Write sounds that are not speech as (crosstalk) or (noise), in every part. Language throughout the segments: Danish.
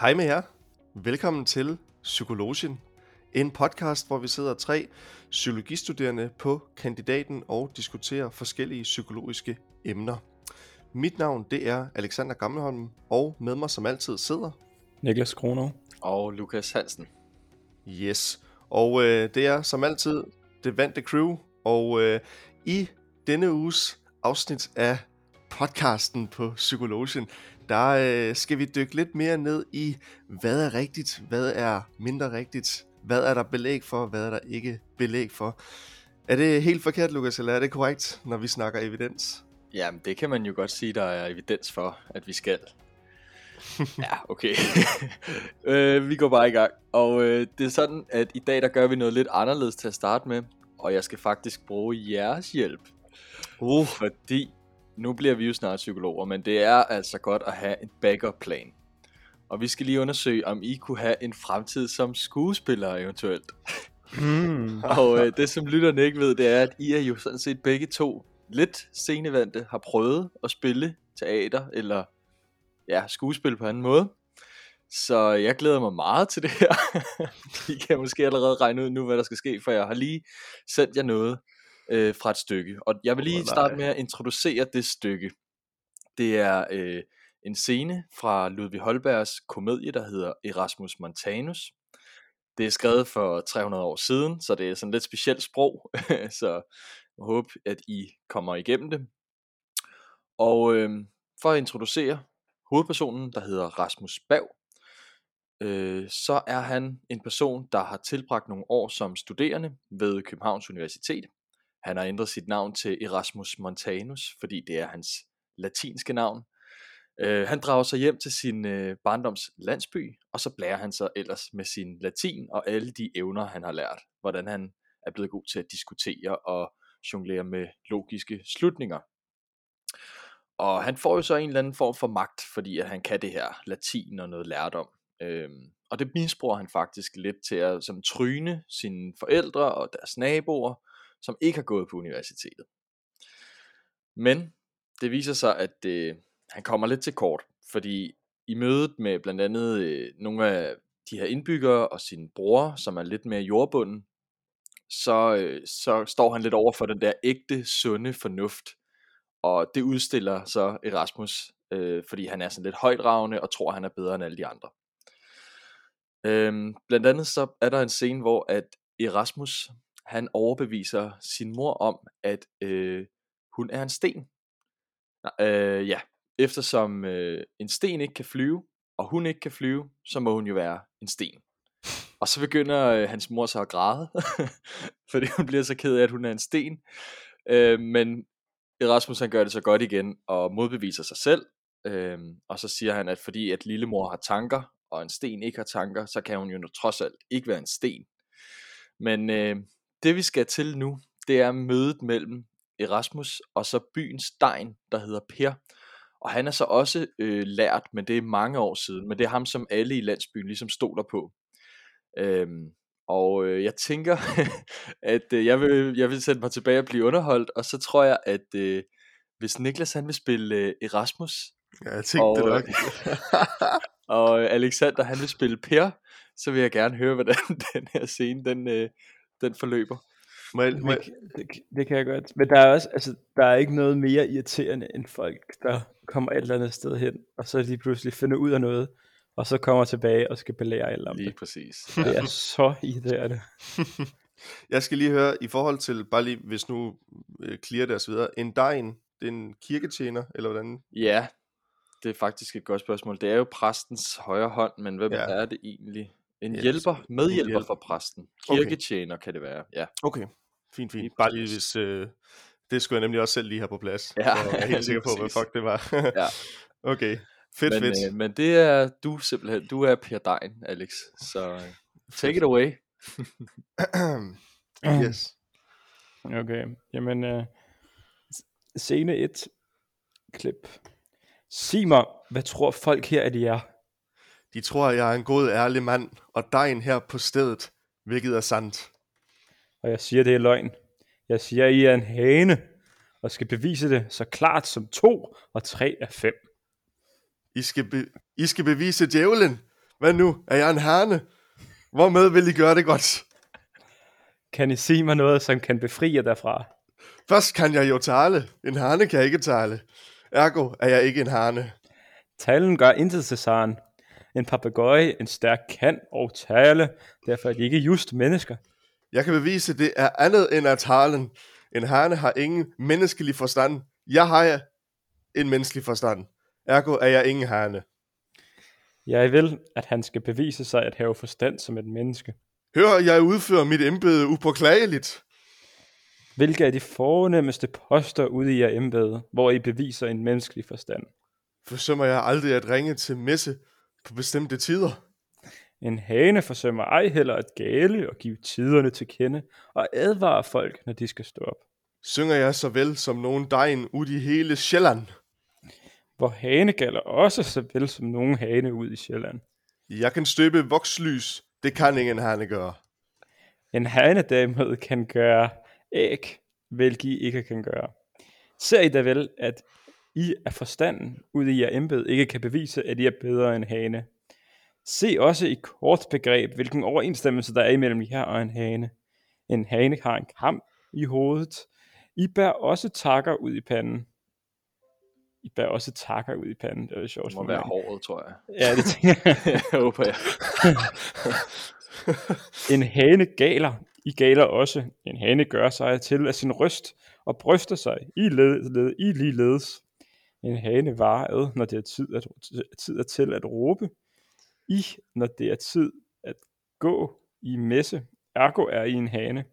Hej med jer. Velkommen til Psykologien. En podcast, hvor vi sidder tre psykologistuderende på kandidaten og diskuterer forskellige psykologiske emner. Mit navn det er Alexander Gammelholm, og med mig som altid sidder... Niklas Krono. Og Lukas Hansen. Yes, og øh, det er som altid det vante crew, og øh, i denne uges afsnit af podcasten på Psykologien, der øh, skal vi dykke lidt mere ned i, hvad er rigtigt, hvad er mindre rigtigt, hvad er der belæg for, hvad er der ikke belæg for. Er det helt forkert, Lukas, eller er det korrekt, når vi snakker evidens? Jamen, det kan man jo godt sige, der er evidens for, at vi skal. (laughs) ja, okay. (laughs) øh, vi går bare i gang. Og øh, det er sådan, at i dag der gør vi noget lidt anderledes til at starte med. Og jeg skal faktisk bruge jeres hjælp. Uh. Fordi nu bliver vi jo snart psykologer, men det er altså godt at have en backup plan. Og vi skal lige undersøge, om I kunne have en fremtid som skuespiller eventuelt. Mm. og øh, det som lytterne ikke ved, det er, at I er jo sådan set begge to lidt scenevante, har prøvet at spille teater, eller ja, skuespil på anden måde. Så jeg glæder mig meget til det her. (laughs) I kan måske allerede regne ud nu, hvad der skal ske, for jeg har lige sendt jer noget øh, fra et stykke. Og jeg vil lige starte med at introducere det stykke. Det er øh, en scene fra Ludvig Holbergs komedie, der hedder Erasmus Montanus. Det er skrevet for 300 år siden, så det er sådan lidt specielt sprog, (laughs) så jeg håber, at I kommer igennem det. Og øh, for at introducere hovedpersonen, der hedder Rasmus Bav, øh, så er han en person, der har tilbragt nogle år som studerende ved Københavns Universitet. Han har ændret sit navn til Erasmus Montanus, fordi det er hans latinske navn. Øh, han drager sig hjem til sin øh, barndoms landsby, og så blærer han sig ellers med sin latin og alle de evner, han har lært. Hvordan han er blevet god til at diskutere og jonglere med logiske slutninger. Og han får jo så en eller anden form for magt, fordi at han kan det her latin og noget lærdom. Øhm, og det misbruger han faktisk lidt til at som tryne sine forældre og deres naboer, som ikke har gået på universitetet. Men det viser sig, at øh, han kommer lidt til kort, fordi i mødet med blandt andet øh, nogle af de her indbyggere og sin bror, som er lidt mere jordbunden, så, øh, så står han lidt over for den der ægte, sunde fornuft. Og det udstiller så Erasmus, øh, fordi han er sådan lidt højdragende og tror, han er bedre end alle de andre. Øhm, blandt andet så er der en scene, hvor at Erasmus han overbeviser sin mor om, at øh, hun er en sten. Øh, ja, eftersom øh, en sten ikke kan flyve, og hun ikke kan flyve, så må hun jo være en sten. Og så begynder øh, hans mor så at græde, (laughs) fordi hun bliver så ked af, at hun er en sten. Øh, men Erasmus han gør det så godt igen, og modbeviser sig selv. Øh, og så siger han, at fordi at lillemor har tanker, og en sten ikke har tanker, så kan hun jo trods alt ikke være en sten. Men øh, det vi skal til nu, det er mødet mellem Erasmus og så byens degn, der hedder Per. Og han er så også øh, lært, men det er mange år siden, men det er ham, som alle i landsbyen ligesom stoler på. Øhm, og øh, jeg tænker, (laughs) at øh, jeg, vil, jeg vil sætte mig tilbage og blive underholdt, og så tror jeg, at øh, hvis Niklas han vil spille øh, Erasmus, ja, jeg tænkte og, det nok. og Alexander han vil spille Per, så vil jeg gerne høre, hvordan (laughs) den her scene den, øh, den forløber. Må jeg, må jeg... Det, det, kan jeg godt. Men der er også, altså, der er ikke noget mere irriterende end folk, der kommer et eller andet sted hen, og så lige pludselig finder ud af noget, og så kommer tilbage og skal belære alle om lige det. Lige præcis. Det er så irriterende. (laughs) jeg skal lige høre, i forhold til, bare lige, hvis nu øh, clear det og så videre, en dejen, det er en kirketjener, eller hvordan? Ja, det er faktisk et godt spørgsmål. Det er jo præstens højre hånd, men hvem ja. er det egentlig? En ja, hjælper, medhjælper hjælper. for præsten. Kirketjener okay. kan det være, ja. Okay, fint, fint. Bare lige hvis... Øh, det skulle jeg nemlig også selv lige have på plads. Ja, så jeg er helt sikker på, (laughs) hvad fuck det var. ja. (laughs) Okay, fedt, men, fedt. Øh, men det er du simpelthen. Du er Per Dein, Alex. Så øh, take it away. (clears throat) yes. Okay, jamen... Uh, scene 1. Klip. Sig mig, hvad tror folk her, at de er? De tror, jeg er en god, ærlig mand, og dejen her på stedet, hvilket er sandt. Og jeg siger, det er løgn. Jeg siger, I er en hane, og skal bevise det så klart som to og tre er fem. I skal, be- I skal bevise djævlen, Hvad nu? Er jeg en herne? Hvormed vil I gøre det godt? Kan I sige mig noget, som kan befri jer derfra? Først kan jeg jo tale. En hane kan ikke tale. Ergo er jeg ikke en hane. Talen gør intet til saren. En papegøje, en stærk kan og tale, derfor er de ikke just mennesker. Jeg kan bevise, det er andet end at talen. En hane har ingen menneskelig forstand. Jeg har en menneskelig forstand. Ergo er jeg ingen hane. Jeg vil, at han skal bevise sig at have forstand som et menneske. Hør, jeg udfører mit embede upåklageligt. Hvilke er de fornemmeste poster ude i jer embede, hvor I beviser en menneskelig forstand? Forsømmer jeg aldrig at ringe til messe på bestemte tider. En hane forsømmer ej heller at gale og give tiderne til kende og advare folk, når de skal stå op. Synger jeg så vel som nogen dejen ud i hele Sjælland. Hvor hane gælder også så vel som nogen hane ud i Sjælland. Jeg kan støbe vokslys. Det kan ingen hane gøre. En hane derimod kan gøre æg, hvilket I ikke kan gøre. Ser I da vel, at I af forstanden ud i jer embed ikke kan bevise, at I er bedre end hane. Se også i kort begreb, hvilken overensstemmelse der er imellem jer og en hane. En hane har en kam i hovedet. I bærer også takker ud i panden. I bærer også takker ud i panden. Det er jo sjovt. Det må være håret, tror jeg. Ja, det (laughs) tænker jeg. jeg håber jeg. (laughs) En hane galer. I galer også. En hane gør sig til af sin røst og bryster sig i, led, led, i ligeledes. En hane varer ad, når det er tid, at, tid er til at råbe. I, når det er tid at gå i messe. Ergo er I en hane.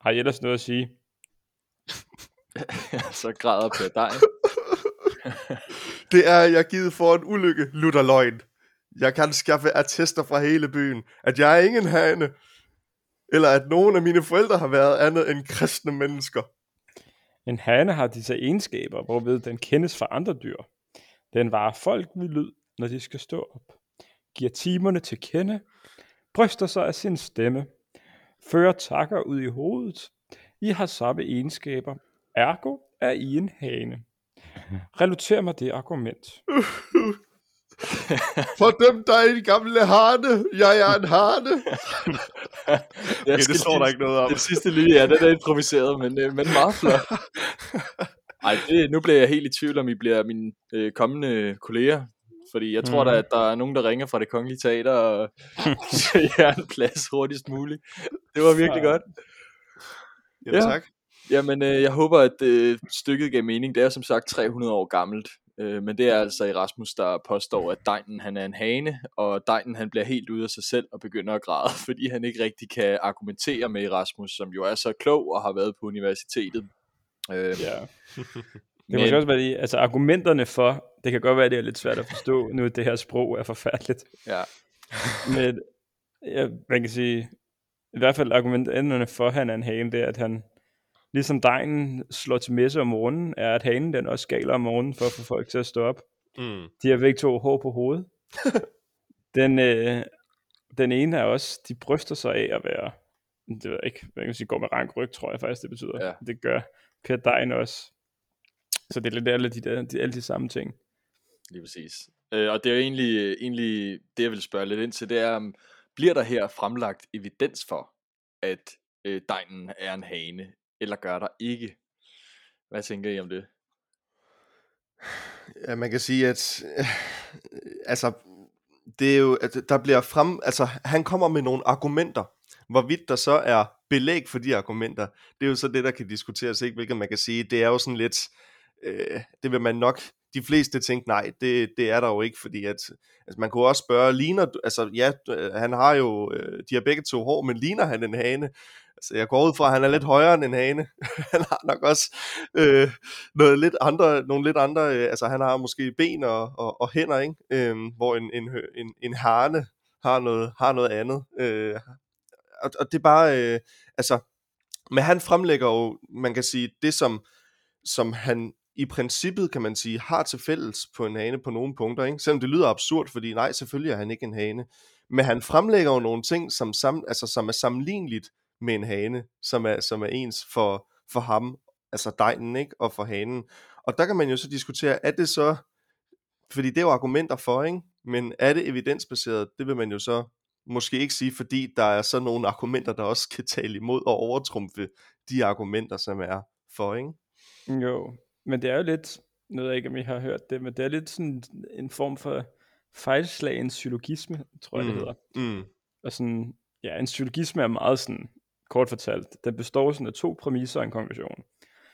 Har I ellers noget at sige? (laughs) så græder Per Dejen. (laughs) Det er jeg givet for en ulykke, lutter løgn. Jeg kan skaffe attester fra hele byen, at jeg er ingen hane, eller at nogen af mine forældre har været andet end kristne mennesker. En hane har disse egenskaber, hvorved den kendes fra andre dyr. Den varer folk ved lyd, når de skal stå op. Giver timerne til kende. Bryster sig af sin stemme. Fører takker ud i hovedet. I har samme egenskaber. Ergo er I en hane. Relater mig det argument. (laughs) Uhuh. For dem, der er en gamle hane, jeg er en hane. (laughs) Jeg Okay, det står der ikke noget om. Den sidste linje, ja, den er improviseret, men, øh, men meget flot. (laughs) Ej, det, nu bliver jeg helt i tvivl, om I bliver mine øh, kommende kolleger. Fordi jeg tror Mhm. da, at der er nogen, der ringer fra det kongelige teater, og (laughs) så jeg en plads hurtigst muligt. Det var virkelig Ja. godt. Jamen, Ja. tak. Jamen, øh, jeg håber, at øh, stykket gav mening. Det er som sagt 300 år gammelt. Øh, men det er altså Erasmus, der påstår, at Dejnen han er en hane, og Dejnen han bliver helt ude af sig selv og begynder at græde, (laughs) fordi han ikke rigtig kan argumentere med Erasmus, som jo er så klog og har været på universitetet. Øh, Ja. (laughs) Det men, kan måske også være, de, altså argumenterne for, det kan godt være, det er lidt svært at forstå, nu det her sprog er forfærdeligt. ja, (laughs) Men ja, man kan sige, i hvert fald argumenterne for, at han er en hane, det er, at han, ligesom dejen slår til messe om morgenen, er, at hanen den også skaler om morgenen for at få folk til at stå op. Mm. De har begge to hår på hovedet. (laughs) den, øh, den ene er også, de bryster sig af at være, det ved jeg ikke, man kan sige, går med rank ryg, tror jeg faktisk, det betyder. Ja. Det gør Per Dejen også. Så det er lidt alle de, der, de, alle de samme ting. lige præcis. Øh, og det er jo egentlig, egentlig det, jeg vil spørge lidt ind til, det er, um, bliver der her fremlagt evidens for, at øh, Dejnen er en hane, eller gør der ikke? Hvad tænker I om det? Ja, man kan sige, at øh, altså, det er jo, at der bliver frem, altså, han kommer med nogle argumenter. Hvorvidt der så er belæg for de argumenter, det er jo så det, der kan diskuteres, ikke? Hvilket man kan sige, det er jo sådan lidt, øh, det vil man nok, de fleste tænke, nej, det, det er der jo ikke, fordi at, altså, man kunne også spørge, ligner, altså, ja, øh, han har jo, øh, de har begge to hår, men ligner han en hane? Altså, jeg går ud fra, at han er lidt højere end en hane. (laughs) han har nok også øh, noget lidt andre, nogle lidt andre, øh, altså han har måske ben og, og, og hænder, ikke? Øh, hvor en, en, en, en hane har noget, har noget andet. Øh, og, og det er bare, øh, altså, men han fremlægger jo, man kan sige, det som, som han i princippet, kan man sige, har til fælles på en hane på nogle punkter, ikke? Selvom det lyder absurd, fordi nej, selvfølgelig er han ikke en hane. Men han fremlægger jo nogle ting, som, sam, altså, som er sammenligneligt med en hane, som er, som er ens for, for ham, altså degnen, ikke? Og for hanen. Og der kan man jo så diskutere, er det så, fordi det er jo argumenter for, ikke? Men er det evidensbaseret? Det vil man jo så måske ikke sige, fordi der er så nogle argumenter, der også kan tale imod og overtrumfe de argumenter, som er for, ikke? Jo, men det er jo lidt, nu ved jeg ikke, om I har hørt det, men det er lidt sådan en form for fejlslagen syllogisme, tror jeg, det hedder. Mm. Og sådan, ja, en syllogisme er meget sådan, kort fortalt, den består sådan af to præmisser og en konklusion.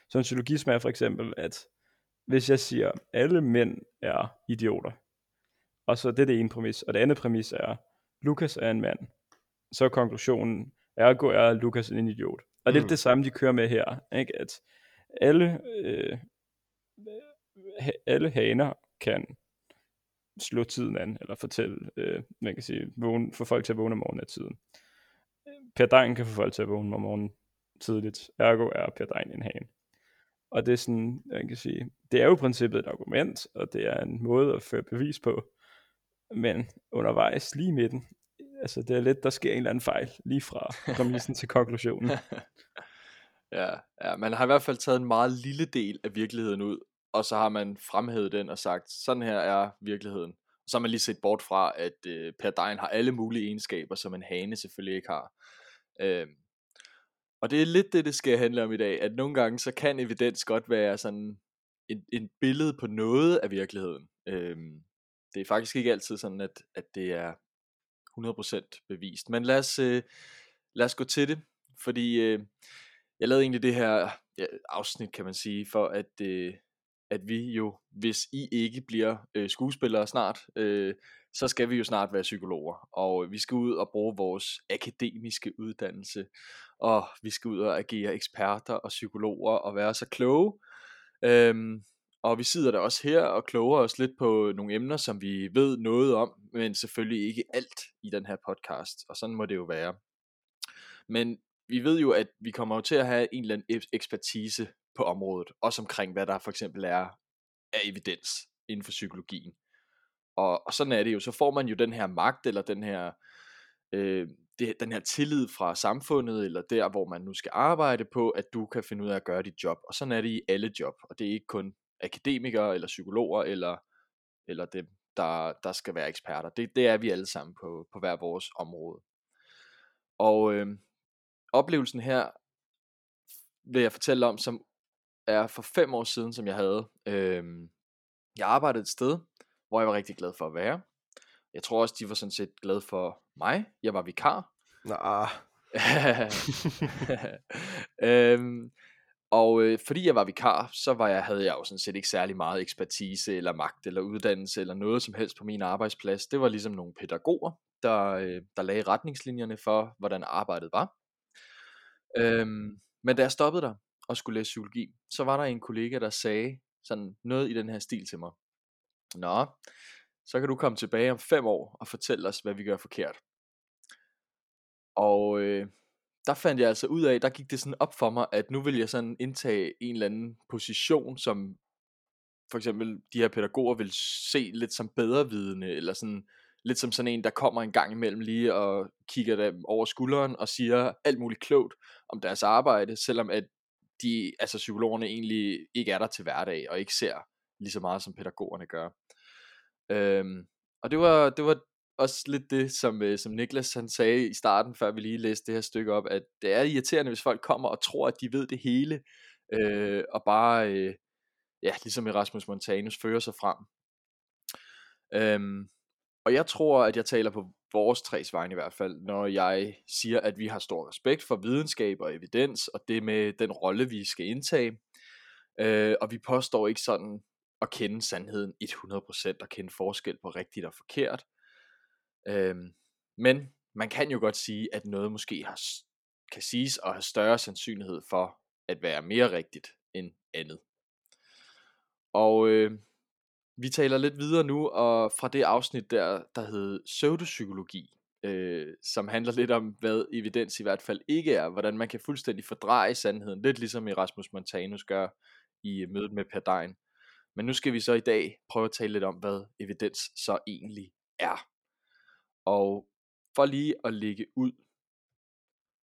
Så en syllogisme er for eksempel, at hvis jeg siger, alle mænd er idioter, og så det er det ene præmis, og det andet præmis er, Lukas er en mand, så er konklusionen, ergo er Lukas en idiot. Og det er Mm. det samme, de kører med her, ikke? at alle, øh, alle haner kan slå tiden an, eller fortælle, øh, man kan sige, vågne, få folk til at vågne om morgenen af tiden. Per Dein kan få folk til at vågne om morgenen tidligt, ergo er Per Dein en hane. Og det er sådan, man kan sige, det er jo i princippet et argument, og det er en måde at føre bevis på, men undervejs lige i midten, altså det er lidt, der sker en eller anden fejl, lige fra præmissen til konklusionen. (laughs) Ja, ja, man har i hvert fald taget en meget lille del af virkeligheden ud, og så har man fremhævet den og sagt, sådan her er virkeligheden. Så har man lige set bort fra, at øh, Per Dein har alle mulige egenskaber, som en hane selvfølgelig ikke har. Øhm, og det er lidt det, det skal handle om i dag, at nogle gange så kan evidens godt være sådan en, en billede på noget af virkeligheden. Øhm, det er faktisk ikke altid sådan, at, at det er 100% bevist. Men lad os, øh, lad os gå til det, fordi øh, jeg lavede egentlig det her ja, afsnit, kan man sige, for at, øh, at vi jo, hvis I ikke bliver øh, skuespillere snart, øh, så skal vi jo snart være psykologer, og vi skal ud og bruge vores akademiske uddannelse, og vi skal ud og agere eksperter og psykologer og være så kloge. Øhm, og vi sidder der også her og kloger os lidt på nogle emner, som vi ved noget om, men selvfølgelig ikke alt i den her podcast, og sådan må det jo være. Men vi ved jo, at vi kommer jo til at have en eller anden ekspertise på området, også omkring, hvad der for eksempel er af evidens inden for psykologien. Og, og sådan er det jo, så får man jo den her magt, eller den her, øh, det, den her tillid fra samfundet, eller der, hvor man nu skal arbejde på, at du kan finde ud af at gøre dit job. Og sådan er det i alle job, og det er ikke kun akademikere, eller psykologer, eller, eller dem, der, der skal være eksperter. Det, det er vi alle sammen på, på hver vores område. Og øh, oplevelsen her vil jeg fortælle om, som er for fem år siden, som jeg havde. Øh, jeg arbejdede et sted, hvor jeg var rigtig glad for at være. Jeg tror også, de var sådan set glade for mig. Jeg var vikar. Nå, (laughs) øhm, og øh, fordi jeg var vikar, så var jeg, havde jeg jo sådan set ikke særlig meget ekspertise eller magt eller uddannelse eller noget som helst på min arbejdsplads. Det var ligesom nogle pædagoger, der, øh, der lagde retningslinjerne for, hvordan arbejdet var. Øhm, men da jeg stoppede der og skulle læse psykologi, så var der en kollega, der sagde sådan noget i den her stil til mig. Nå, så kan du komme tilbage om fem år og fortælle os, hvad vi gør forkert. Og øh, der fandt jeg altså ud af, der gik det sådan op for mig, at nu vil jeg sådan indtage en eller anden position, som for eksempel de her pædagoger vil se lidt som bedrevidende, eller sådan lidt som sådan en, der kommer en gang imellem lige og kigger dem over skulderen og siger alt muligt klogt om deres arbejde, selvom at de, altså psykologerne egentlig ikke er der til hverdag, og ikke ser lige så meget som pædagogerne gør. Øhm, og det var, det var også lidt det, som, øh, som Niklas han sagde i starten, før vi lige læste det her stykke op, at det er irriterende, hvis folk kommer og tror, at de ved det hele, øh, og bare, øh, ja, ligesom Erasmus Montanus, fører sig frem. Øhm, og jeg tror, at jeg taler på vores tres vegne i hvert fald, når jeg siger, at vi har stor respekt for videnskab og evidens, og det med den rolle, vi skal indtage. Øh, og vi påstår ikke sådan at kende sandheden 100% og kende forskel på rigtigt og forkert. Øh, men man kan jo godt sige, at noget måske har, kan siges at have større sandsynlighed for at være mere rigtigt end andet. Og øh, vi taler lidt videre nu og fra det afsnit der, der hed pseudopsykologi, øh, som handler lidt om, hvad evidens i hvert fald ikke er, hvordan man kan fuldstændig fordreje sandheden, lidt ligesom Erasmus Montanus gør i øh, mødet med Per Dein. Men nu skal vi så i dag prøve at tale lidt om, hvad evidens så egentlig er. Og for lige at lægge ud,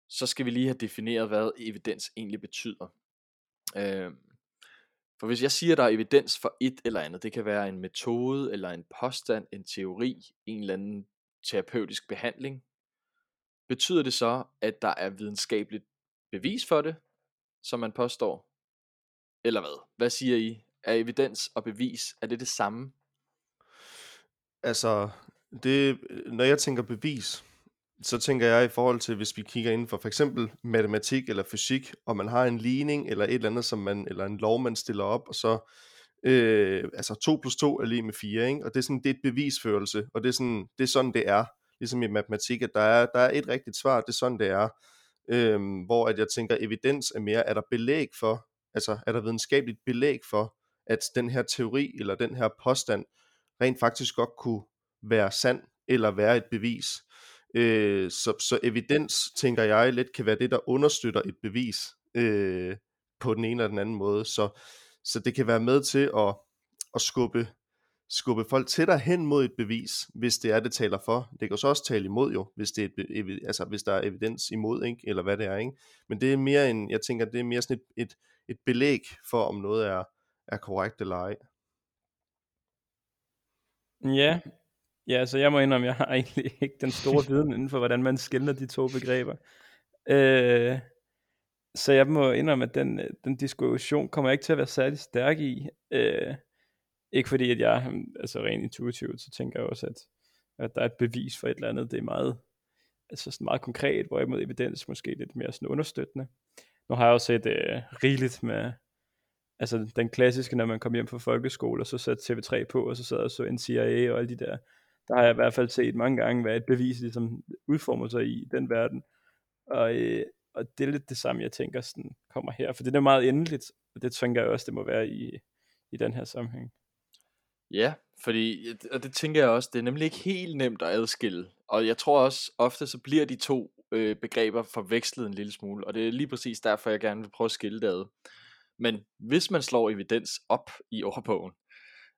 så skal vi lige have defineret, hvad evidens egentlig betyder. Øh, for hvis jeg siger, der er evidens for et eller andet, det kan være en metode, eller en påstand, en teori, en eller anden terapeutisk behandling, betyder det så, at der er videnskabeligt bevis for det, som man påstår? Eller hvad? Hvad siger I? Er evidens og bevis, er det det samme? Altså, det, når jeg tænker bevis, så tænker jeg i forhold til, hvis vi kigger inden for for eksempel matematik eller fysik, og man har en ligning eller et eller andet, som man, eller en lov, man stiller op, og så, øh, altså 2 plus 2 er lige med 4, ikke? og det er sådan, det er et bevisførelse, og det er sådan, det er sådan, det er, ligesom i matematik, at der er, der er et rigtigt svar, det er sådan, det er, øhm, hvor at jeg tænker, evidens er mere, er der belæg for, altså er der videnskabeligt belæg for, at den her teori eller den her påstand rent faktisk godt kunne være sand eller være et bevis. Øh, så, så evidens, tænker jeg, lidt kan være det, der understøtter et bevis øh, på den ene eller den anden måde. Så, så det kan være med til at, at skubbe, skubbe folk tættere hen mod et bevis, hvis det er, det taler for. Det kan så også tale imod jo, hvis, det er et, altså, hvis der er evidens imod, ikke? eller hvad det er. Ikke? Men det er mere en, jeg tænker, det er mere sådan et, et, et belæg for, om noget er, er korrekt eller ej. Ja, ja, så jeg må indrømme, jeg har (laughs) egentlig ikke den store (laughs) viden inden for, hvordan man skiller de to begreber. Øh, så jeg må indrømme, at den, den diskussion kommer ikke til at være særlig stærk i. Øh, ikke fordi, at jeg altså rent intuitivt, så tænker jeg også, at, at der er et bevis for et eller andet. Det er meget, altså sådan meget konkret, hvorimod evidens måske lidt mere sådan understøttende. Nu har jeg også set øh, rigeligt med, altså den klassiske, når man kom hjem fra folkeskole, og så satte TV3 på, og så sad og så en CIA og alle de der, der har jeg i hvert fald set mange gange, hvad et bevis ligesom udformer sig i den verden. Og, øh, og det er lidt det samme, jeg tænker sådan, kommer her, for det er meget endeligt, og det tænker jeg også, det må være i, i den her sammenhæng. Ja, fordi, og det tænker jeg også, det er nemlig ikke helt nemt at adskille. Og jeg tror også, ofte så bliver de to øh, begreber forvekslet en lille smule, og det er lige præcis derfor, jeg gerne vil prøve at skille det ad. Men hvis man slår evidens op i ordbogen,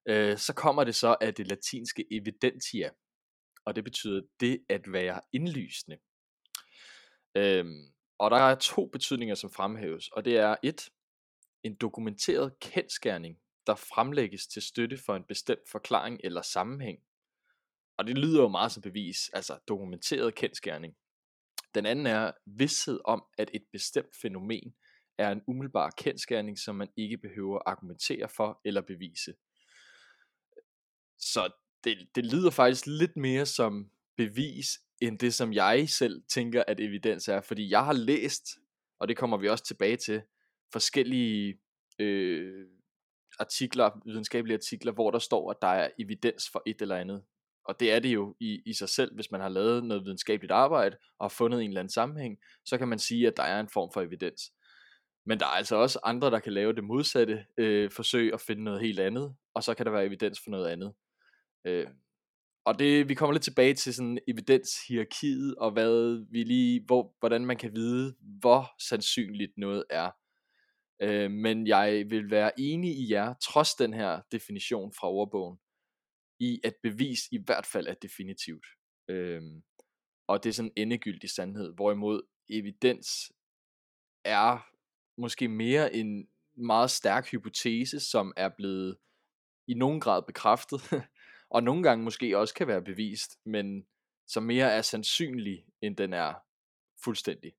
øh, så kommer det så af det latinske evidentia, og det betyder det at være indlysende. Øhm, og der er to betydninger, som fremhæves, og det er et, en dokumenteret kendskærning, der fremlægges til støtte for en bestemt forklaring eller sammenhæng. Og det lyder jo meget som bevis, altså dokumenteret kendskærning. Den anden er vidshed om, at et bestemt fænomen er en umiddelbar kendskærning, som man ikke behøver argumentere for eller bevise. Så det, det lyder faktisk lidt mere som bevis, end det som jeg selv tænker, at evidens er. Fordi jeg har læst, og det kommer vi også tilbage til, forskellige øh, artikler, videnskabelige artikler, hvor der står, at der er evidens for et eller andet. Og det er det jo i, i sig selv, hvis man har lavet noget videnskabeligt arbejde og har fundet en eller anden sammenhæng, så kan man sige, at der er en form for evidens. Men der er altså også andre, der kan lave det modsatte øh, forsøg og finde noget helt andet, og så kan der være evidens for noget andet. Øh, og det, vi kommer lidt tilbage til sådan evidenshierarkiet, og hvad vi lige, hvor, hvordan man kan vide, hvor sandsynligt noget er. Øh, men jeg vil være enig i jer, trods den her definition fra ordbogen, i at bevis i hvert fald er definitivt. Øh, og det er sådan en endegyldig sandhed, hvorimod evidens er måske mere en meget stærk hypotese, som er blevet i nogen grad bekræftet, (laughs) og nogle gange måske også kan være bevist, men som mere er sandsynlig, end den er fuldstændig.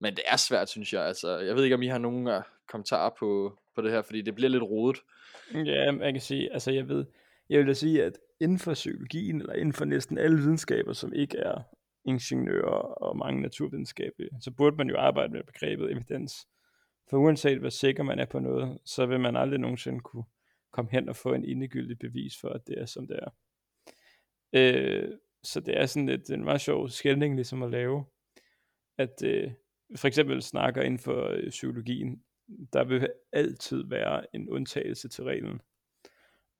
Men det er svært, synes jeg. Altså, jeg ved ikke, om I har nogen uh, kommentarer på, på det her, fordi det bliver lidt rodet. Ja, jeg kan sige, altså jeg ved, jeg vil da sige, at inden for psykologien, eller inden for næsten alle videnskaber, som ikke er ingeniører og mange naturvidenskabelige, så burde man jo arbejde med begrebet evidens. For uanset hvor sikker man er på noget, så vil man aldrig nogensinde kunne komme hen og få en indegyldig bevis for, at det er som det er. Øh, så det er sådan lidt en meget sjov skældning ligesom at lave, at øh, for eksempel snakker inden for øh, psykologien, der vil altid være en undtagelse til reglen.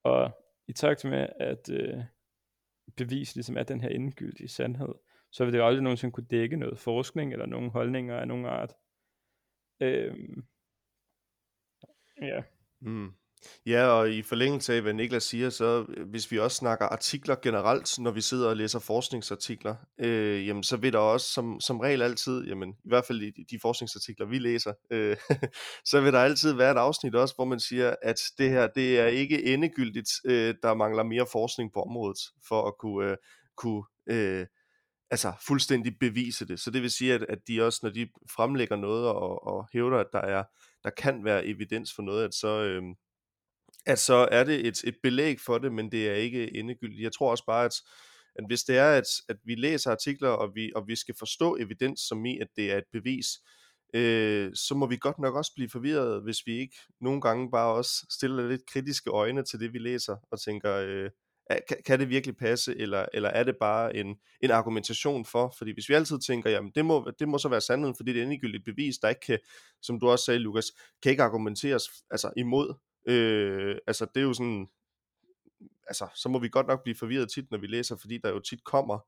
Og i takt med, at øh, bevis ligesom er den her endegyldige sandhed, så vil det jo aldrig nogensinde kunne dække noget forskning eller nogle holdninger af nogen art. Øhm, ja. Mm. Ja, og i forlængelse af, hvad Niklas siger, så øh, hvis vi også snakker artikler generelt, når vi sidder og læser forskningsartikler, øh, jamen, så vil der også som, som regel altid, jamen, i hvert fald i de forskningsartikler, vi læser, øh, (laughs) så vil der altid være et afsnit også, hvor man siger, at det her, det er ikke endegyldigt, øh, der mangler mere forskning på området, for at kunne, øh, kunne øh, altså fuldstændig bevise det. Så det vil sige, at, at de også, når de fremlægger noget og, og hævder, at der, er, der kan være evidens for noget, at så, øh, at så er det et, et belæg for det, men det er ikke endegyldigt. Jeg tror også bare, at, at hvis det er, at, at vi læser artikler, og vi, og vi skal forstå evidens som i, at det er et bevis, øh, så må vi godt nok også blive forvirret, hvis vi ikke nogle gange bare også stiller lidt kritiske øjne til det, vi læser, og tænker, øh, kan, kan det virkelig passe, eller, eller er det bare en, en argumentation for? Fordi hvis vi altid tænker, jamen det må, det må så være sandheden, fordi det er endegyldigt bevis, der ikke kan, som du også sagde, Lukas, kan ikke argumenteres altså imod, Øh, altså det er jo sådan, altså så må vi godt nok blive forvirret tit, når vi læser, fordi der jo tit kommer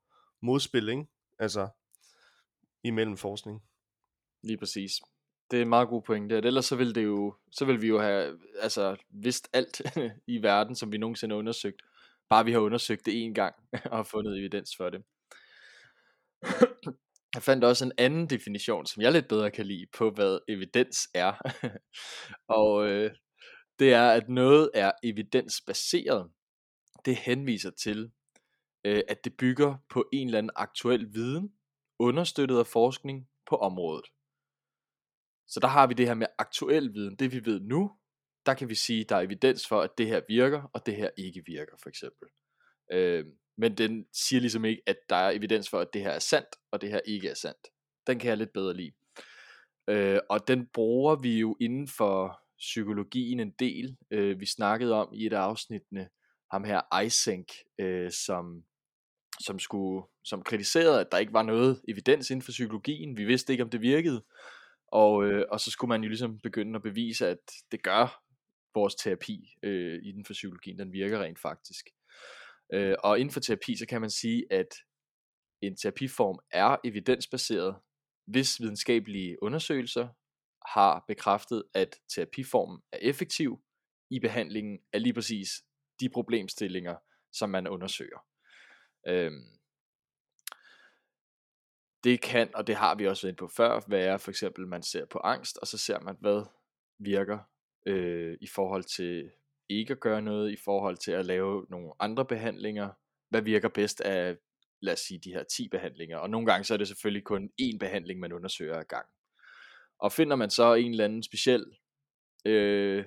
modspil, ikke? Altså imellem forskning. Lige præcis. Det er en meget god pointe. Ellers så ville, det jo, så ville vi jo have altså, vidst alt (laughs) i verden, som vi nogensinde har undersøgt. Bare vi har undersøgt det en gang (laughs) og fundet evidens for det. (clears throat) Jeg fandt også en anden definition, som jeg lidt bedre kan lide på, hvad evidens er. (laughs) og øh, det er, at noget er evidensbaseret. Det henviser til, øh, at det bygger på en eller anden aktuel viden, understøttet af forskning på området. Så der har vi det her med aktuel viden, det vi ved nu, der kan vi sige, der er evidens for, at det her virker, og det her ikke virker, for eksempel. Øh, men den siger ligesom ikke, at der er evidens for, at det her er sandt, og det her ikke er sandt. Den kan jeg lidt bedre lide. Øh, og den bruger vi jo inden for psykologien en del. Øh, vi snakkede om i et af afsnittene ham her Isink, øh, som, som, skulle, som kritiserede, at der ikke var noget evidens inden for psykologien. Vi vidste ikke, om det virkede. Og, øh, og så skulle man jo ligesom begynde at bevise, at det gør vores terapi øh, inden for psykologien, den virker rent faktisk. Øh, og inden for terapi, så kan man sige, at en terapiform er evidensbaseret, hvis videnskabelige undersøgelser har bekræftet, at terapiformen er effektiv i behandlingen af lige præcis de problemstillinger, som man undersøger. Øhm, det kan, og det har vi også været på før, være for eksempel, man ser på angst, og så ser man, hvad virker øh, i forhold til ikke at gøre noget, i forhold til at lave nogle andre behandlinger. Hvad virker bedst af, lad os sige, de her 10 behandlinger. Og nogle gange så er det selvfølgelig kun én behandling, man undersøger ad gang. Og finder man så en eller anden speciel øh,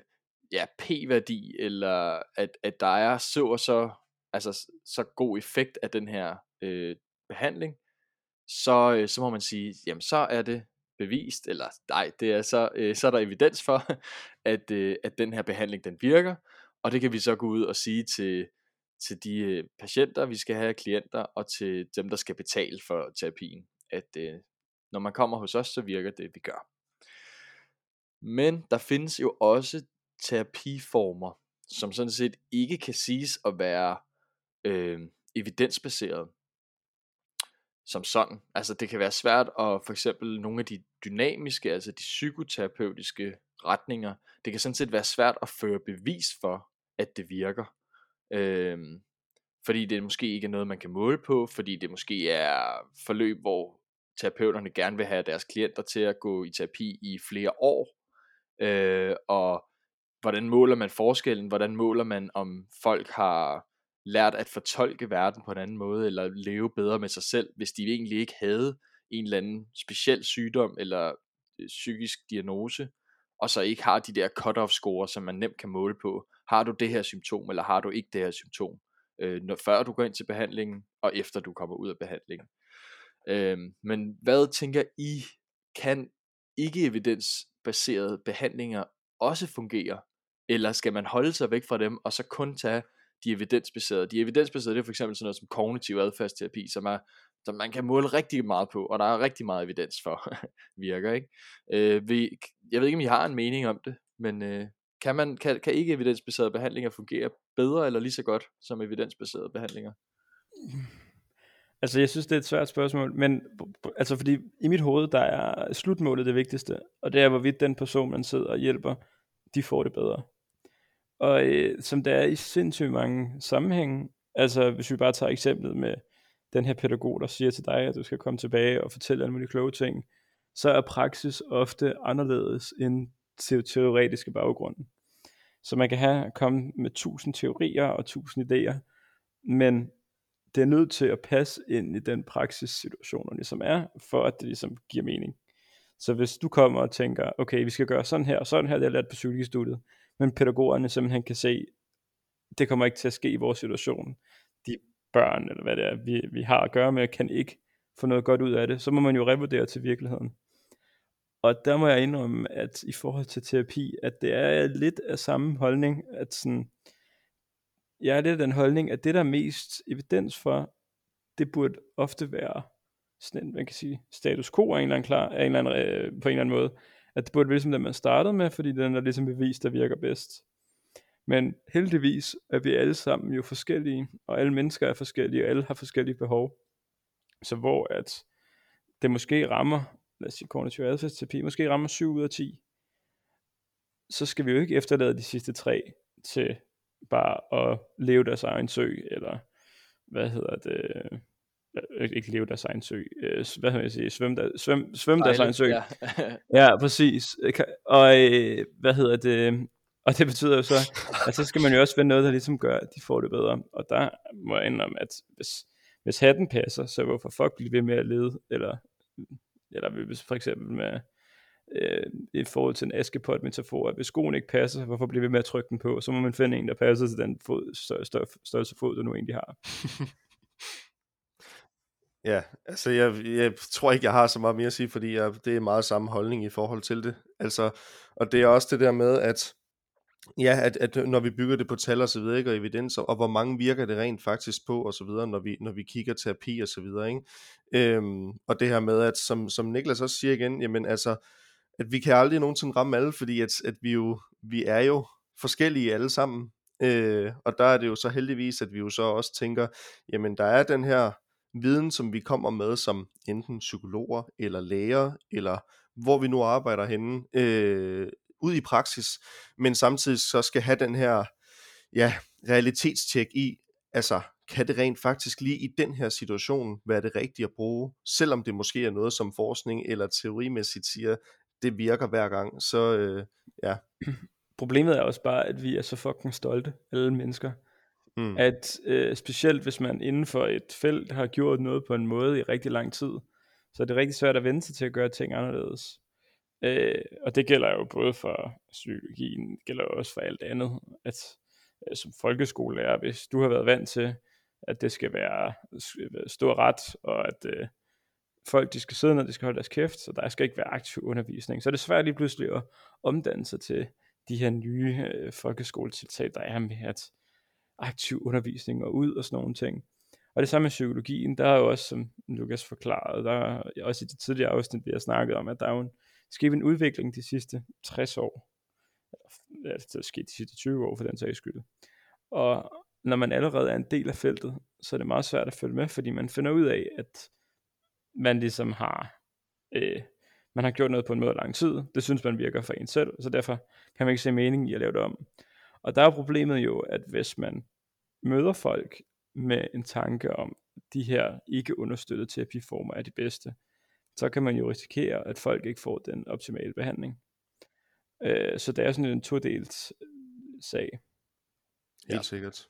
ja, p-værdi, eller at, at der er så og så, altså, så god effekt af den her øh, behandling, så, øh, så må man sige, jamen så er det bevist, eller nej, det er så, øh, så er der evidens for, (laughs) at, øh, at den her behandling den virker, og det kan vi så gå ud og sige til, til de øh, patienter, vi skal have klienter, og til dem, der skal betale for terapien, at øh, når man kommer hos os, så virker det, vi gør. Men der findes jo også terapiformer, som sådan set ikke kan siges at være øh, evidensbaseret som sådan. Altså det kan være svært at for eksempel nogle af de dynamiske, altså de psykoterapeutiske retninger, det kan sådan set være svært at føre bevis for, at det virker. Øh, fordi det måske ikke er noget, man kan måle på, fordi det måske er forløb, hvor terapeuterne gerne vil have deres klienter til at gå i terapi i flere år, øh, og hvordan måler man forskellen, hvordan måler man, om folk har lært at fortolke verden på en anden måde, eller leve bedre med sig selv, hvis de egentlig ikke havde en eller anden speciel sygdom, eller øh, psykisk diagnose, og så ikke har de der cut-off score, som man nemt kan måle på. Har du det her symptom, eller har du ikke det her symptom? Øh, når, før du går ind til behandlingen, og efter du kommer ud af behandlingen. Øh, men hvad tænker I, kan ikke evidens baserede behandlinger også fungerer? Eller skal man holde sig væk fra dem, og så kun tage de evidensbaserede? De evidensbaserede, det er for eksempel sådan noget som kognitiv adfærdsterapi, som, er, som man kan måle rigtig meget på, og der er rigtig meget evidens for, (laughs) virker, ikke? Øh, vi, jeg ved ikke, om I har en mening om det, men øh, kan, man, kan, kan ikke evidensbaserede behandlinger fungere bedre eller lige så godt som evidensbaserede behandlinger? Altså, jeg synes, det er et svært spørgsmål, men altså, fordi i mit hoved, der er slutmålet det vigtigste, og det er, hvorvidt den person, man sidder og hjælper, de får det bedre. Og øh, som der er i sindssygt mange sammenhænge, altså hvis vi bare tager eksemplet med den her pædagog, der siger til dig, at du skal komme tilbage og fortælle alle mulige kloge ting, så er praksis ofte anderledes end te- teoretiske baggrunden. Så man kan have komme med tusind teorier og tusind idéer, men det er nødt til at passe ind i den praksissituation, der ligesom er, for at det ligesom giver mening. Så hvis du kommer og tænker, okay, vi skal gøre sådan her og sådan her, det er lært på psykologistudiet, men pædagogerne simpelthen kan se, det kommer ikke til at ske i vores situation. De børn, eller hvad det er, vi, vi har at gøre med, kan ikke få noget godt ud af det, så må man jo revurdere til virkeligheden. Og der må jeg indrømme, at i forhold til terapi, at det er lidt af samme holdning, at sådan, jeg er lidt af den holdning, at det der er mest evidens for, det burde ofte være sådan en, man kan sige, status quo af en eller anden klar, af en eller anden, øh, på en eller anden måde. At det burde være ligesom den, man startede med, fordi den er ligesom bevis, der virker bedst. Men heldigvis er vi alle sammen jo forskellige, og alle mennesker er forskellige, og alle har forskellige behov. Så hvor at det måske rammer, lad os sige kognitiv adfærdsterapi, måske rammer 7 ud af 10, så skal vi jo ikke efterlade de sidste tre til bare at leve deres egen sø, eller hvad hedder det, øh, ikke leve deres egen sø, øh, hvad hedder jeg sige, svømme, der, svøm, svømme deres egen sø. Ja. (laughs) Ja, præcis. Og øh, hvad hedder det? (laughs) Og det betyder jo så, at så skal man jo også finde noget, der ligesom gør, at de får det bedre. Og der må jeg indrømme, at hvis, hvis hatten passer, så hvorfor fuck blive ved med at lede? Eller, eller hvis for eksempel med øh, i forhold til en askepot-metafor, at hvis skoen ikke passer, hvorfor bliver vi med at trykke den på? Så må man finde en, der passer til den fod, større, større, størrelse fod, du nu egentlig har. (laughs) Ja, altså jeg, jeg tror ikke, jeg har så meget mere at sige, fordi jeg, det er meget samme holdning i forhold til det. Altså, og det er også det der med, at Ja, at, at når vi bygger det på tal og så videre, ikke, og evidens, og, og hvor mange virker det rent faktisk på, og så videre, når vi, når vi kigger terapi og så videre, ikke? Øhm, og det her med, at som, som Niklas også siger igen, jamen altså, at vi kan aldrig nogensinde ramme alle, fordi at, at vi jo, vi er jo forskellige alle sammen, øh, og der er det jo så heldigvis, at vi jo så også tænker, jamen der er den her viden, som vi kommer med som enten psykologer, eller læger, eller hvor vi nu arbejder henne, øh, ud i praksis, men samtidig så skal have den her ja, realitetstjek i, altså kan det rent faktisk lige i den her situation være det rigtige at bruge, selvom det måske er noget som forskning eller teorimæssigt siger, det virker hver gang, så øh, ja. (clears throat) Problemet er også bare, at vi er så fucking stolte, alle mennesker, mm. at øh, specielt hvis man inden for et felt har gjort noget på en måde i rigtig lang tid, så er det rigtig svært at vende sig til at gøre ting anderledes. Øh, og det gælder jo både for psykologien, det gælder også for alt andet, at øh, som folkeskolelærer, hvis du har været vant til, at det skal være stor ret, og at øh, folk de skal sidde ned, de skal holde deres kæft, så der skal ikke være aktiv undervisning. Så er det svært lige pludselig at omdanne sig til de her nye øh, folkeskoletiltag, der er med at aktiv undervisning og ud og sådan nogle ting. Og det samme med psykologien, der er jo også, som Lukas forklarede, der er også i det tidligere afsnit, vi har snakket om, at der er jo en sket en udvikling de sidste 60 år. Ja, det er sket de sidste 20 år for den sags skyld. Og når man allerede er en del af feltet, så er det meget svært at følge med, fordi man finder ud af, at man ligesom har, øh, man har gjort noget på en måde lang tid. Det synes man virker for en selv, så derfor kan man ikke se mening i at lave det om. Og der er problemet jo, at hvis man møder folk med en tanke om, de her ikke understøttede terapiformer er de bedste, så kan man jo risikere, at folk ikke får den optimale behandling. Øh, så det er sådan en todelt sag. Helt ja. sikkert.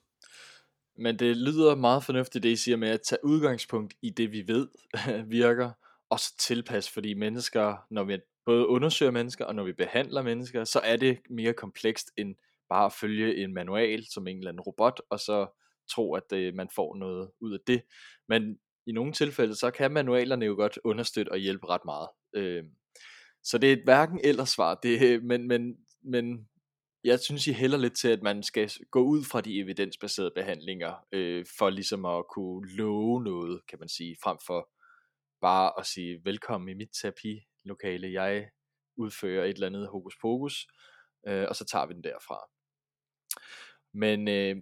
Men det lyder meget fornuftigt, det I siger med at tage udgangspunkt i det, vi ved (laughs) virker, og så tilpasse, fordi mennesker, når vi både undersøger mennesker, og når vi behandler mennesker, så er det mere komplekst end bare at følge en manual som en eller anden robot, og så tro, at øh, man får noget ud af det. Men i nogle tilfælde, så kan manualerne jo godt understøtte og hjælpe ret meget. Øh, så det er et hverken eller svar, det, øh, men, men, men jeg synes I hælder lidt til, at man skal gå ud fra de evidensbaserede behandlinger, øh, for ligesom at kunne love noget, kan man sige, frem for bare at sige, velkommen i mit terapilokale, jeg udfører et eller andet hokus pokus, øh, og så tager vi den derfra. Men øh,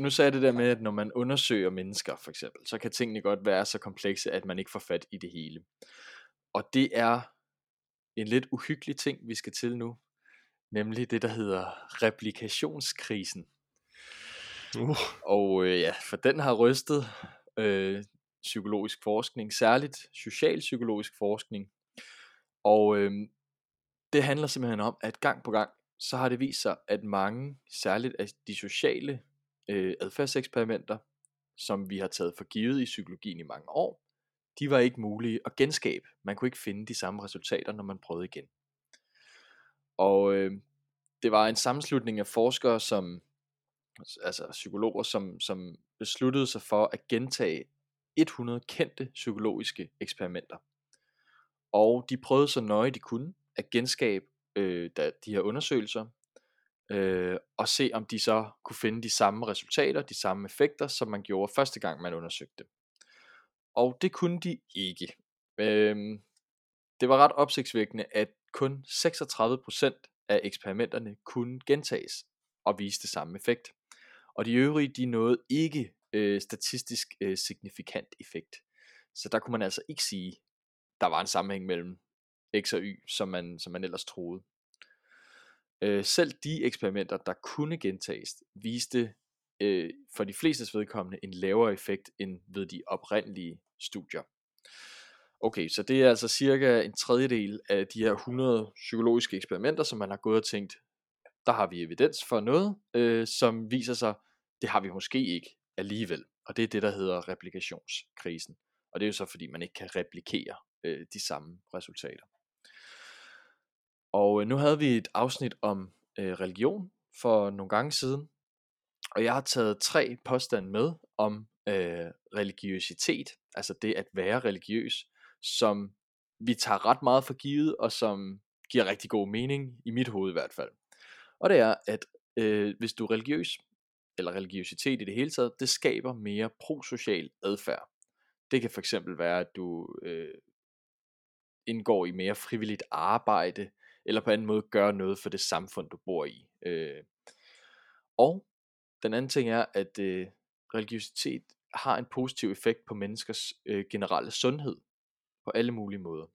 nu sagde jeg det der med, at når man undersøger mennesker for eksempel, så kan tingene godt være så komplekse, at man ikke får fat i det hele. Og det er en lidt uhyggelig ting, vi skal til nu nemlig det, der hedder replikationskrisen. Uh. Og øh, ja, for den har rystet øh, psykologisk forskning, særligt socialpsykologisk forskning. Og øh, det handler simpelthen om, at gang på gang, så har det vist sig, at mange, særligt af de sociale øh, adfærdseksperimenter, som vi har taget for givet i psykologien i mange år, de var ikke mulige at genskabe. Man kunne ikke finde de samme resultater, når man prøvede igen. Og øh, det var en sammenslutning af forskere, som altså psykologer, som, som besluttede sig for at gentage 100 kendte psykologiske eksperimenter. Og de prøvede så nøje de kunne at genskabe øh, de her undersøgelser, øh, og se om de så kunne finde de samme resultater, de samme effekter, som man gjorde første gang man undersøgte. Og det kunne de ikke. Øh, det var ret opsigtsvækkende, at kun 36% af eksperimenterne kunne gentages og viste samme effekt. Og de øvrige, de nåede ikke øh, statistisk øh, signifikant effekt. Så der kunne man altså ikke sige, der var en sammenhæng mellem X og Y, som man, som man ellers troede. Øh, selv de eksperimenter, der kunne gentages, viste øh, for de flestes vedkommende en lavere effekt end ved de oprindelige studier. Okay, så det er altså cirka en tredjedel af de her 100 psykologiske eksperimenter, som man har gået og tænkt, der har vi evidens for noget, øh, som viser sig, det har vi måske ikke alligevel. Og det er det, der hedder replikationskrisen. Og det er jo så fordi, man ikke kan replikere øh, de samme resultater. Og øh, nu havde vi et afsnit om øh, religion for nogle gange siden, og jeg har taget tre påstande med om øh, religiøsitet, altså det at være religiøs, som vi tager ret meget for givet, og som giver rigtig god mening, i mit hoved i hvert fald. Og det er, at øh, hvis du er religiøs, eller religiøsitet i det hele taget, det skaber mere prosocial adfærd. Det kan fx være, at du øh, indgår i mere frivilligt arbejde, eller på anden måde gør noget for det samfund, du bor i. Øh. Og den anden ting er, at øh, religiøsitet har en positiv effekt på menneskers øh, generelle sundhed på alle mulige måder.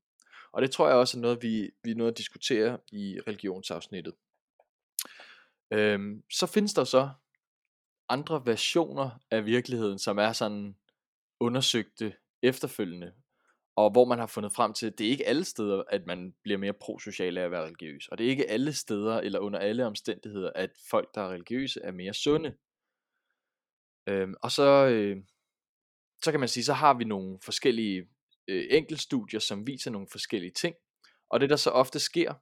Og det tror jeg også er noget, vi, vi er noget at diskutere i religionsafsnittet. Øhm, så findes der så andre versioner af virkeligheden, som er sådan undersøgte efterfølgende, og hvor man har fundet frem til, at det er ikke alle steder, at man bliver mere prosocial af at være religiøs, og det er ikke alle steder eller under alle omstændigheder, at folk, der er religiøse, er mere sunde. Øhm, og så, øh, så kan man sige, så har vi nogle forskellige øh, enkeltstudier, som viser nogle forskellige ting, og det der så ofte sker,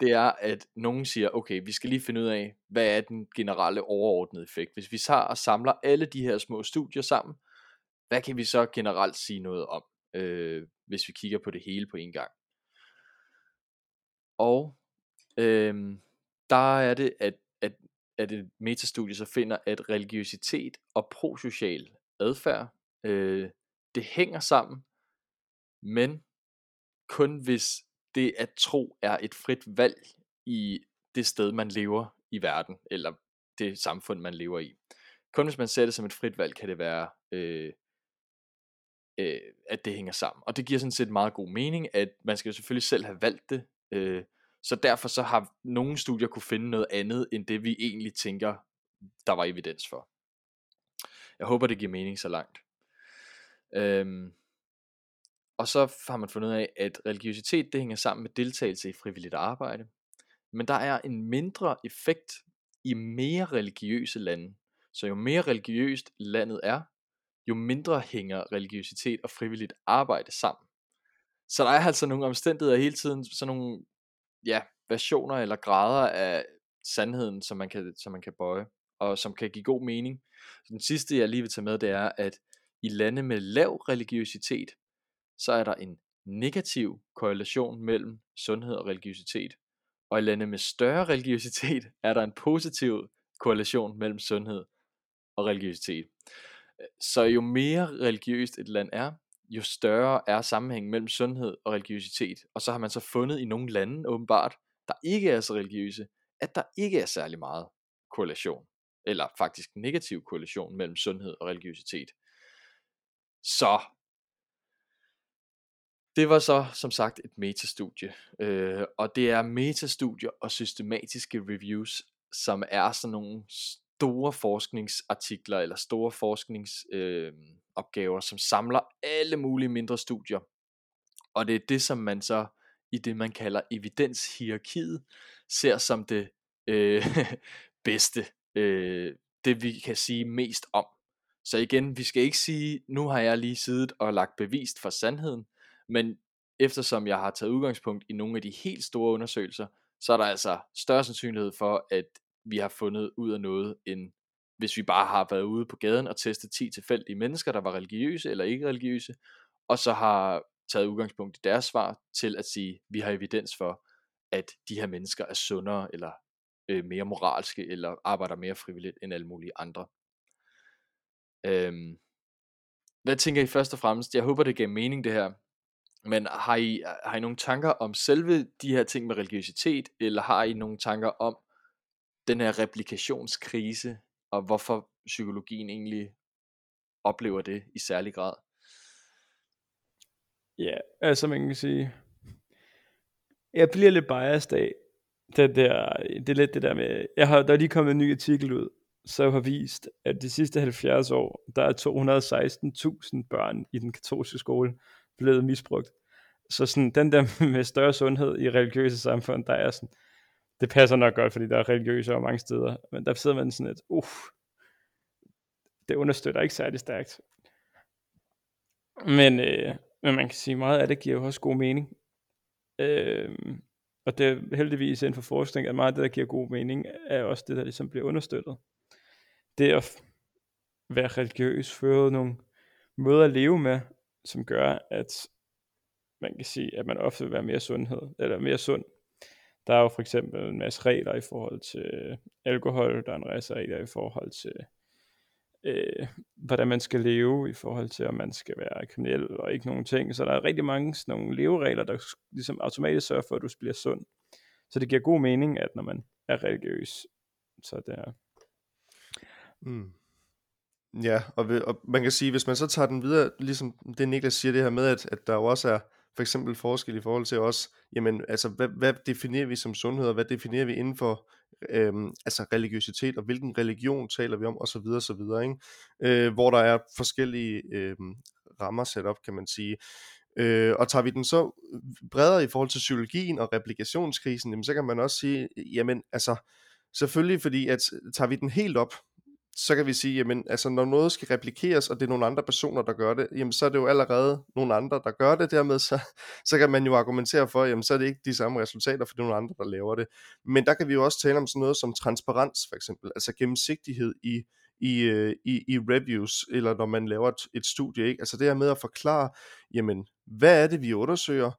det er, at nogen siger, okay, vi skal lige finde ud af, hvad er den generelle overordnede effekt. Hvis vi tager og samler alle de her små studier sammen, hvad kan vi så generelt sige noget om, øh, hvis vi kigger på det hele på en gang. Og øh, der er det, at, at, at et metastudie så finder, at religiøsitet og prosocial adfærd, øh, det hænger sammen, men kun hvis det at tro er et frit valg i det sted, man lever i verden, eller det samfund, man lever i. Kun hvis man ser det som et frit valg, kan det være, øh, øh, at det hænger sammen. Og det giver sådan set meget god mening, at man skal jo selvfølgelig selv have valgt det, øh, så derfor så har nogle studier kunne finde noget andet, end det vi egentlig tænker, der var evidens for. Jeg håber, det giver mening så langt. Øhm, og så har man fundet ud af, at religiøsitet det hænger sammen med deltagelse i frivilligt arbejde. Men der er en mindre effekt i mere religiøse lande. Så jo mere religiøst landet er, jo mindre hænger religiøsitet og frivilligt arbejde sammen. Så der er altså nogle omstændigheder hele tiden, sådan nogle ja, versioner eller grader af sandheden, som man kan, som man kan bøje, og som kan give god mening. Så den sidste, jeg lige vil tage med, det er, at i lande med lav religiøsitet, så er der en negativ korrelation mellem sundhed og religiøsitet. Og i lande med større (laughs) religiøsitet er der en positiv korrelation mellem sundhed og religiøsitet. Så jo mere religiøst et land er, jo større er sammenhængen mellem sundhed og religiøsitet. Og så har man så fundet i nogle lande åbenbart, der ikke er så religiøse, at der ikke er særlig meget korrelation, eller faktisk negativ korrelation mellem sundhed og religiøsitet. Så det var så som sagt et metastudie, øh, og det er metastudier og systematiske reviews, som er sådan nogle store forskningsartikler eller store forskningsopgaver, øh, som samler alle mulige mindre studier. Og det er det, som man så i det, man kalder evidenshierarkiet, ser som det øh, (laughs) bedste, øh, det vi kan sige mest om. Så igen, vi skal ikke sige, nu har jeg lige siddet og lagt bevist for sandheden, men eftersom jeg har taget udgangspunkt i nogle af de helt store undersøgelser, så er der altså større sandsynlighed for, at vi har fundet ud af noget, end hvis vi bare har været ude på gaden og testet 10 tilfældige mennesker, der var religiøse eller ikke religiøse, og så har taget udgangspunkt i deres svar til at sige, vi har evidens for, at de her mennesker er sundere eller øh, mere moralske eller arbejder mere frivilligt end alle mulige andre. Øhm, hvad tænker I først og fremmest? Jeg håber, det giver mening det her. Men har I, har I nogle tanker om selve de her ting med religiøsitet, eller har I nogle tanker om den her replikationskrise, og hvorfor psykologien egentlig oplever det i særlig grad? Ja, altså man kan sige, jeg bliver lidt biased af, det der, det er lidt det der med, jeg har, der er lige kommet en ny artikel ud, så har vist, at de sidste 70 år, der er 216.000 børn i den katolske skole blevet misbrugt. Så sådan, den der (laughs) med større sundhed i religiøse samfund, der er sådan, det passer nok godt, fordi der er religiøse og mange steder, men der sidder man sådan et, uff, det understøtter ikke særlig stærkt. Men, øh, men man kan sige, meget af det giver jo også god mening. Øh, og det er heldigvis inden for forskning, at meget af det, der giver god mening, er også det, der ligesom bliver understøttet. Det at være religiøs, føre nogle måder at leve med, som gør, at man kan sige, at man ofte vil være mere sundhed, eller mere sund. Der er jo for eksempel en masse regler i forhold til øh, alkohol, der er en masse regler i forhold til, øh, hvordan man skal leve, i forhold til, om man skal være kriminel og ikke nogen ting. Så der er rigtig mange sådan nogle leveregler, der ligesom automatisk sørger for, at du bliver sund. Så det giver god mening, at når man er religiøs, så det er... Mm. Ja, og, ved, og man kan sige, hvis man så tager den videre, ligesom det Niklas siger det her med, at, at der jo også er for eksempel forskel i forhold til os, jamen altså, hvad, hvad definerer vi som sundhed, og hvad definerer vi inden for øhm, altså religiøsitet, og hvilken religion taler vi om, og så videre, så videre, ikke? Øh, hvor der er forskellige øhm, rammer sat op, kan man sige. Øh, og tager vi den så bredere i forhold til psykologien og replikationskrisen, jamen, så kan man også sige, jamen altså, selvfølgelig fordi, at tager vi den helt op, så kan vi sige, jamen, altså når noget skal replikeres, og det er nogle andre personer, der gør det, jamen så er det jo allerede nogle andre, der gør det, dermed så, så kan man jo argumentere for, jamen så er det ikke de samme resultater, for det er nogle andre, der laver det. Men der kan vi jo også tale om sådan noget som transparens, for eksempel, altså gennemsigtighed i, i, øh, i, i reviews, eller når man laver et, et studie, ikke? altså det her med at forklare, jamen, hvad er det, vi undersøger,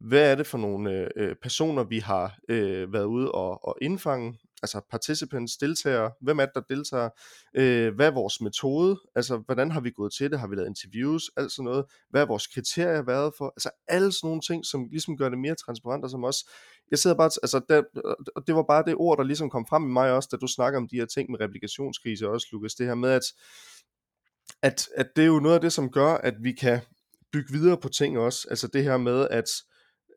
hvad er det for nogle øh, øh personer, vi har øh, været ude og, og indfange, altså participants, deltagere, hvem er det, der deltager, øh, hvad er vores metode, altså hvordan har vi gået til det, har vi lavet interviews, alt sådan noget, hvad er vores kriterier været for, altså alle sådan nogle ting, som ligesom gør det mere transparent, og som også, jeg sidder bare, altså der, det var bare det ord, der ligesom kom frem i mig også, da du snakker om de her ting med replikationskrise også, Lukas, det her med, at, at, at det er jo noget af det, som gør, at vi kan bygge videre på ting også, altså det her med, at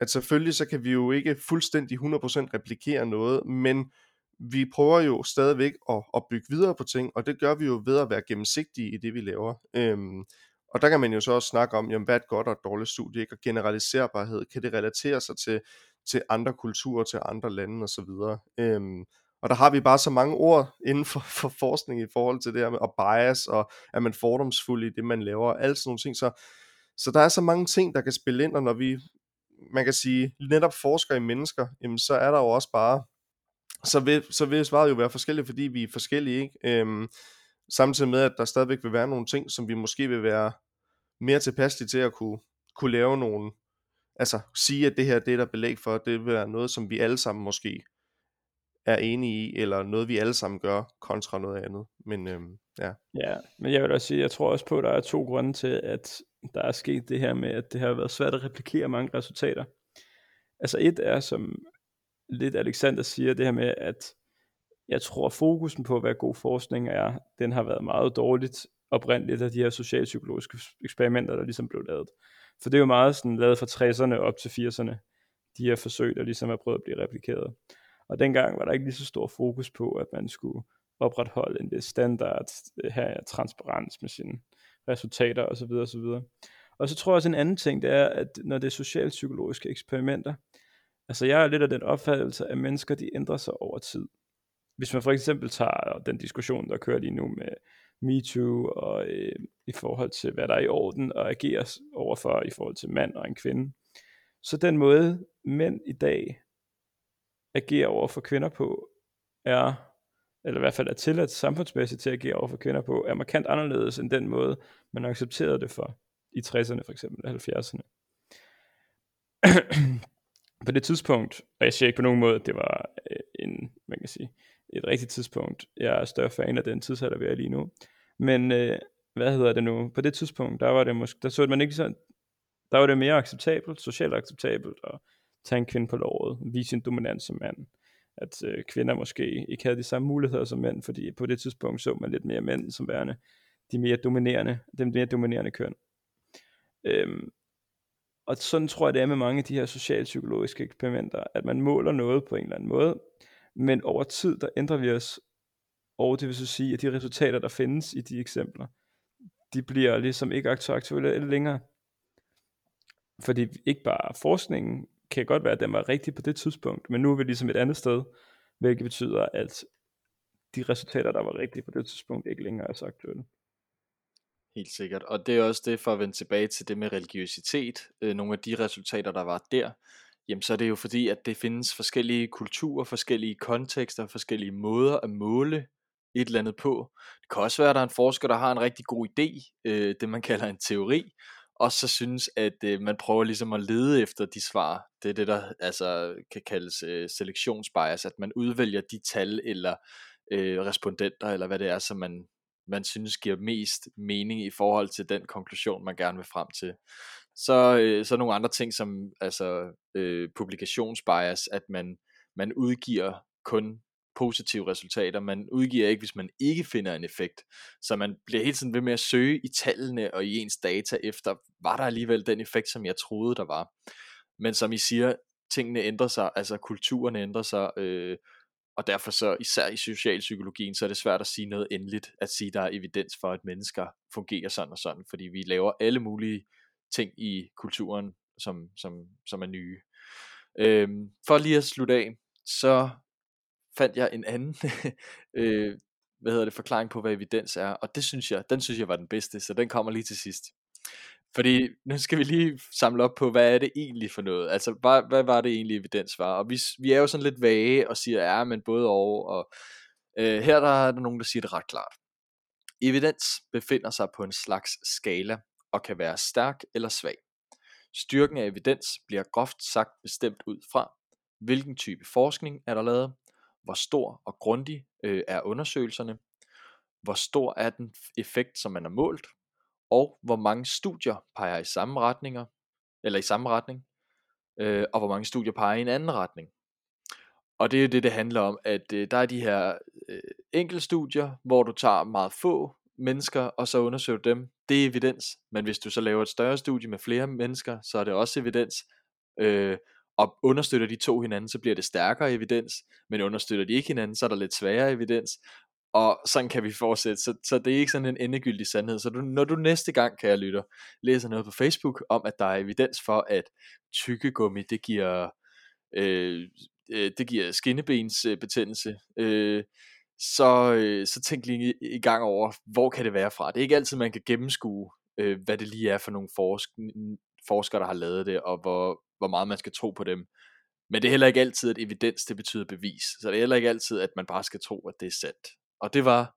at selvfølgelig så kan vi jo ikke fuldstændig 100% replikere noget, men vi prøver jo stadigvæk at, at bygge videre på ting, og det gør vi jo ved at være gennemsigtige i det, vi laver. Øhm, og der kan man jo så også snakke om, jamen, hvad er et godt og et dårligt studie, ikke? og generaliserbarhed, kan det relatere sig til, til andre kulturer, til andre lande osv. Øhm, og der har vi bare så mange ord inden for, for forskning i forhold til det her med at bias, og er man fordomsfuld i det, man laver, og alt sådan nogle ting. Så, så der er så mange ting, der kan spille ind, og når vi, man kan sige, netop forsker i mennesker, jamen så er der jo også bare så vil, så vil svaret jo være forskelligt, fordi vi er forskellige, ikke? Øhm, samtidig med, at der stadigvæk vil være nogle ting, som vi måske vil være mere tilpasselige til at kunne, kunne lave nogle, altså sige, at det her det er der belæg for, det vil være noget, som vi alle sammen måske er enige i, eller noget vi alle sammen gør, kontra noget andet. Men øhm, ja. Ja, men jeg vil også sige, jeg tror også på, at der er to grunde til, at der er sket det her med, at det har været svært at replikere mange resultater. Altså et er, som lidt Alexander siger, det her med, at jeg tror, fokusen på, hvad god forskning er, den har været meget dårligt oprindeligt af de her socialpsykologiske eksperimenter, der ligesom blev lavet. For det er jo meget sådan lavet fra 60'erne op til 80'erne, de her forsøg, der ligesom er prøvet at blive replikeret. Og dengang var der ikke lige så stor fokus på, at man skulle opretholde en vis standard, øh, have transparens med sine resultater osv. osv. Og så tror jeg også en anden ting, det er, at når det er socialpsykologiske eksperimenter, altså jeg er lidt af den opfattelse, at mennesker de ændrer sig over tid. Hvis man for eksempel tager den diskussion, der kører lige nu med MeToo, og øh, i forhold til, hvad der er i orden, og ageres overfor i forhold til mand og en kvinde. Så den måde, mænd i dag agerer over for kvinder på, er, eller i hvert fald er tilladt samfundsmæssigt til at agere over for kvinder på, er markant anderledes end den måde, man accepterede det for i 60'erne for eksempel, 70'erne på det tidspunkt, og jeg siger ikke på nogen måde, at det var øh, en, man kan sige, et rigtigt tidspunkt. Jeg er større fan af den tidsalder, vi er lige nu. Men øh, hvad hedder det nu? På det tidspunkt, der var det måske, der så man ikke sådan, der var det mere acceptabelt, socialt acceptabelt at tage en kvinde på låret, vise sin dominans som mand. At øh, kvinder måske ikke havde de samme muligheder som mænd, fordi på det tidspunkt så man lidt mere mænd som værende de mere dominerende, dem mere dominerende køn. Øhm, og sådan tror jeg, det er med mange af de her socialpsykologiske eksperimenter, at man måler noget på en eller anden måde, men over tid, der ændrer vi os, og det vil så sige, at de resultater, der findes i de eksempler, de bliver ligesom ikke aktuelle længere. Fordi ikke bare forskningen kan godt være, at den var rigtig på det tidspunkt, men nu er vi ligesom et andet sted, hvilket betyder, at de resultater, der var rigtige på det tidspunkt, ikke længere er så aktuelle. Helt sikkert. Og det er også det for at vende tilbage til det med religiøsitet. Øh, nogle af de resultater, der var der, jamen så er det jo fordi, at det findes forskellige kulturer, forskellige kontekster, forskellige måder at måle et eller andet på. Det kan også være, at der er en forsker, der har en rigtig god idé, øh, det man kalder en teori, og så synes, at øh, man prøver ligesom at lede efter de svar. Det er det, der altså kan kaldes øh, selektionsbias, at man udvælger de tal eller øh, respondenter, eller hvad det er, som man, man synes giver mest mening i forhold til den konklusion, man gerne vil frem til. Så, øh, så nogle andre ting som altså øh, publikationsbias, at man, man udgiver kun positive resultater. Man udgiver ikke, hvis man ikke finder en effekt. Så man bliver hele tiden ved med at søge i tallene og i ens data efter, var der alligevel den effekt, som jeg troede, der var. Men som I siger, tingene ændrer sig, altså kulturen ændrer sig, øh, og derfor så især i socialpsykologien, så er det svært at sige noget endeligt, at sige, der er evidens for, at mennesker fungerer sådan og sådan, fordi vi laver alle mulige ting i kulturen, som, som, som er nye. Øhm, for lige at slutte af, så fandt jeg en anden (laughs) øh, hvad hedder det, forklaring på, hvad evidens er, og det synes jeg, den synes jeg var den bedste, så den kommer lige til sidst. Fordi nu skal vi lige samle op på, hvad er det egentlig for noget? Altså, hvad, hvad var det egentlig evidens var? Og vi, vi er jo sådan lidt vage og siger, ja, men både og, og øh, her der er der nogen, der siger det ret klart. Evidens befinder sig på en slags skala, og kan være stærk eller svag. Styrken af evidens bliver groft sagt bestemt ud fra, hvilken type forskning er der lavet, hvor stor og grundig øh, er undersøgelserne, hvor stor er den effekt, som man har målt, og hvor mange studier peger i samme retninger, eller i samme retning, øh, og hvor mange studier peger i en anden retning. Og det er det, det handler om, at øh, der er de her øh, enkeltstudier, hvor du tager meget få mennesker, og så undersøger dem. Det er evidens. Men hvis du så laver et større studie med flere mennesker, så er det også evidens. Øh, og understøtter de to hinanden, så bliver det stærkere evidens, men understøtter de ikke hinanden, så er der lidt sværere evidens, og sådan kan vi fortsætte, så, så det er ikke sådan en endegyldig sandhed, så du, når du næste gang, kan jeg lytte, læser noget på Facebook om, at der er evidens for, at tykkegummi, det giver, øh, øh, det giver skinnebensbetændelse, øh, så, øh, så tænk lige i, i gang over, hvor kan det være fra. Det er ikke altid, man kan gennemskue, øh, hvad det lige er for nogle forsk forskere, der har lavet det, og hvor, hvor meget man skal tro på dem. Men det er heller ikke altid, at evidens det betyder bevis. Så det er heller ikke altid, at man bare skal tro, at det er sandt. Og det var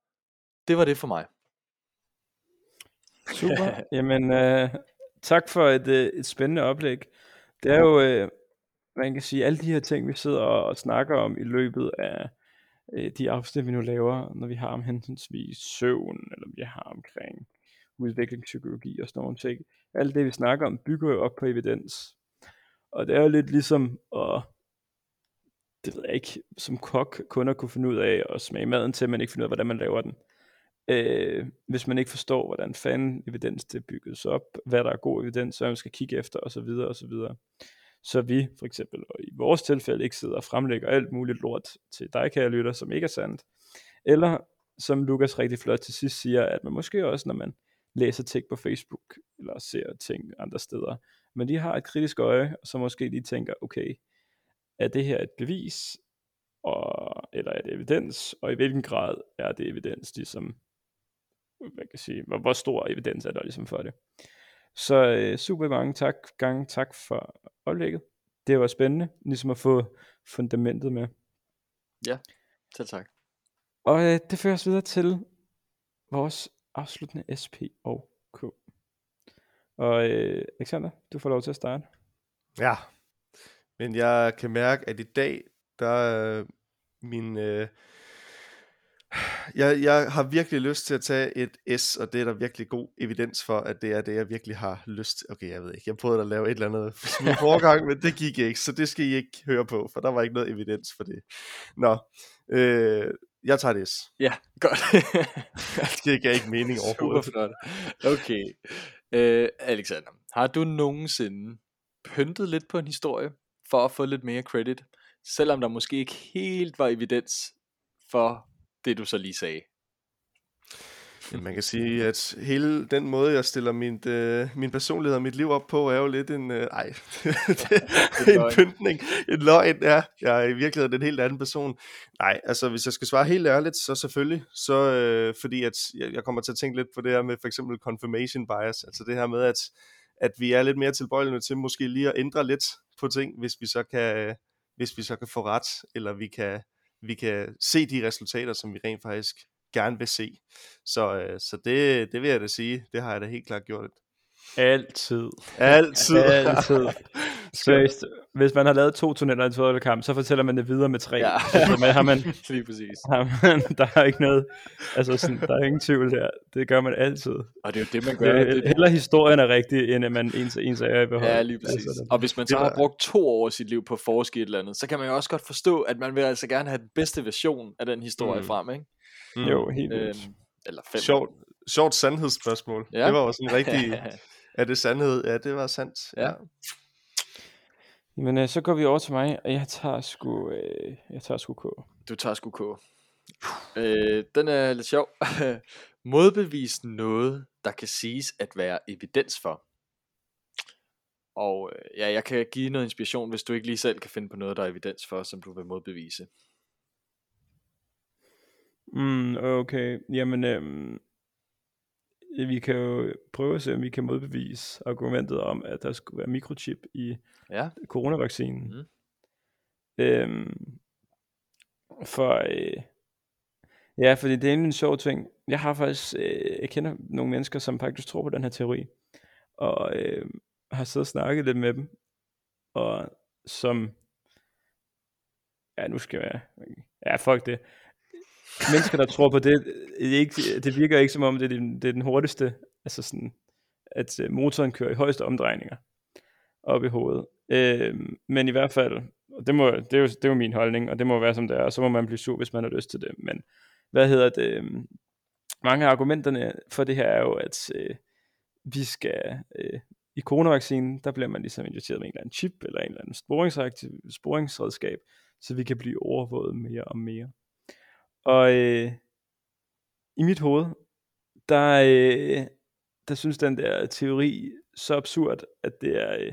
det, var det for mig. Super. (laughs) Jamen, øh, tak for et, øh, et spændende oplæg. Det er jo, øh, man kan sige, alle de her ting, vi sidder og, og snakker om i løbet af øh, de afsnit, vi nu laver, når vi har om hensyndsvis søvn, eller vi har omkring udviklingspsykologi og sådan nogle ting. Alt det, vi snakker om, bygger jo op på evidens. Og det er jo lidt ligesom at, det ved jeg ikke, som kok kun at kunne finde ud af at smage maden til, men ikke finde ud af, hvordan man laver den. øh, hvis man ikke forstår, hvordan fanden evidens det bygges op, hvad der er god evidens, hvad man skal kigge efter, osv. osv. Så vi for eksempel, og i vores tilfælde, ikke sidder og fremlægger alt muligt lort til dig, kære lytter, som ikke er sandt. Eller som Lukas rigtig flot til sidst siger, at man måske også, når man læser ting på Facebook, eller ser ting andre steder, men de har et kritisk øje, så måske de tænker, okay, er det her et bevis, og, eller er det evidens, og i hvilken grad er det evidens, ligesom, hvad kan jeg sige, hvor, hvor stor evidens er der ligesom for det. Så øh, super mange tak, gang tak for oplægget. Det var spændende, ligesom at få fundamentet med. Ja, selv tak. Og øh, det fører os videre til vores afsluttende SP og K. Og øh, Alexander, du får lov til at starte. Ja, men jeg kan mærke, at i dag, der er min... Øh, jeg, jeg har virkelig lyst til at tage et S, og det er der virkelig god evidens for, at det er det, jeg virkelig har lyst til. Okay, jeg ved ikke, jeg prøvede at lave et eller andet (laughs) smule forgang, men det gik ikke, så det skal I ikke høre på, for der var ikke noget evidens for det. Nå, øh, jeg tager det S. Ja, godt. (laughs) det gav ikke mening overhovedet. Super flot. Okay. Øh, Alexander, har du nogensinde pyntet lidt på en historie, for at få lidt mere credit, selvom der måske ikke helt var evidens for det, du så lige sagde? Ja, man kan sige, at hele den måde, jeg stiller min, øh, min personlighed og mit liv op på, er jo lidt en... Øh, ej, (laughs) (laughs) en pyntning. En løgn, ja. Jeg er i virkeligheden en helt anden person. Nej, altså hvis jeg skal svare helt ærligt, så selvfølgelig. Så øh, fordi at jeg, jeg kommer til at tænke lidt på det her med for eksempel confirmation bias. Altså det her med, at, at vi er lidt mere tilbøjelige til måske lige at ændre lidt på ting, hvis vi så kan, hvis vi så kan få ret, eller vi kan, vi kan se de resultater, som vi rent faktisk gerne vil se. Så, øh, så det, det vil jeg da sige, det har jeg da helt klart gjort. Altid. Altid. (laughs) Altid. Seriøst, hvis man har lavet to tunneller i en fodboldkamp, så fortæller man det videre med tre. Ja. Altså, man, har man, (laughs) Lige præcis. har man, (laughs) der er ikke noget, altså sådan, der er ingen tvivl der. Det gør man altid. Og det er jo det, man gør. Det, det, heller historien er rigtig, end at man ens, ens er i behold. Ja, lige præcis. Altså, og hvis man så har brugt to år af sit liv på at forske i et eller andet, så kan man jo også godt forstå, at man vil altså gerne have den bedste version af den historie Mm. frem, ikke? Mm. Jo, helt. Øhm, eller fem. Sjovt, sjovt sandhedsspørgsmål. Ja. Ja. Det var også en rigtig... (laughs) er det sandhed? Ja, det var sandt. Ja. Men øh, så går vi over til mig, og jeg tager sgu, øh, jeg tager sgu K. Du tager sgu K. Øh, den er lidt sjov. (laughs) Modbevis noget, der kan siges at være evidens for. Og øh, ja, jeg kan give noget inspiration, hvis du ikke lige selv kan finde på noget, der er evidens for, som du vil modbevise. Mm, okay, jamen, øhm, vi kan jo prøve at se, om vi kan modbevise argumentet om, at der skulle være mikrochip i Ja, coronavaccinen. Mhm. Øhm, for, øh, ja, fordi det er egentlig en sjov ting. Jeg har faktisk, øh, jeg kender nogle mennesker, som faktisk tror på den her teori, og øh, har siddet og snakket lidt med dem, og som, ja, nu skal jeg, ja, fuck det. Mennesker, der tror på det, det, er ikke, det virker ikke som om, det er den, det er den hurtigste, altså sådan, at øh, motoren kører i højeste omdrejninger op i hovedet. Øh, men i hvert fald, og det, må, det, er jo, det er jo min holdning, og det må være som det er, og så må man blive sur, hvis man har lyst til det. Men hvad hedder det? Øhm, mange af argumenterne for det her er jo, at øh, vi skal, øh, i coronavaccinen, der bliver man ligesom injiceret med en eller anden chip, eller en eller anden sporingsredskab, så vi kan blive overvåget mere og mere. Og øh, i mit hoved, der, øh, der synes den der teori så absurd, at det er... Øh,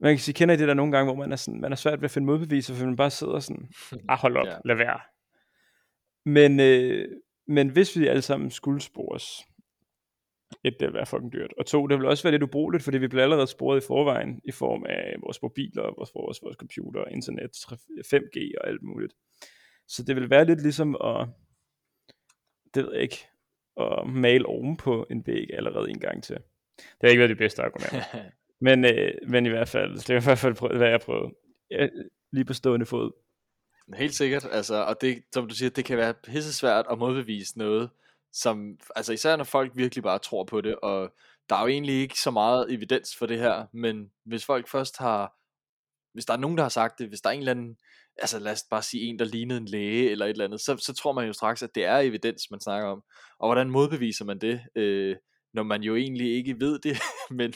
man kan sige, kender I det der nogle gange, hvor man er, sådan, man er svært ved at finde modbeviser, for man bare sidder sådan, (laughs) ah hold op, Ja. lad være. Men, øh, men hvis vi alle sammen skulle spores, et, det ville være fucking dyrt, og to, det ville også være lidt ubrugeligt, fordi vi bliver allerede sporet i forvejen, i form af vores mobiler, vores, vores, vores computer, internet, 5G og alt muligt. Så det vil være lidt ligesom at, det ved jeg ikke, at male oven på en væg allerede en gang til. Det har ikke været det bedste argument. (laughs) Men, øh, men i hvert fald, det er i hvert fald, hvad jeg prøvet. Ja, lige på stående fod. Helt sikkert, altså, og det, som du siger, det kan være pisse svært at modbevise noget, som, altså især når folk virkelig bare tror på det, og der er jo egentlig ikke så meget evidens for det her, men hvis folk først har hvis der er nogen, der har sagt det, hvis der er en eller anden, altså lad os bare sige en, der lignede en læge eller et eller andet, så, så tror man jo straks, at det er evidens, man snakker om. Og hvordan modbeviser man det, øh, når man jo egentlig ikke ved det, (laughs) men,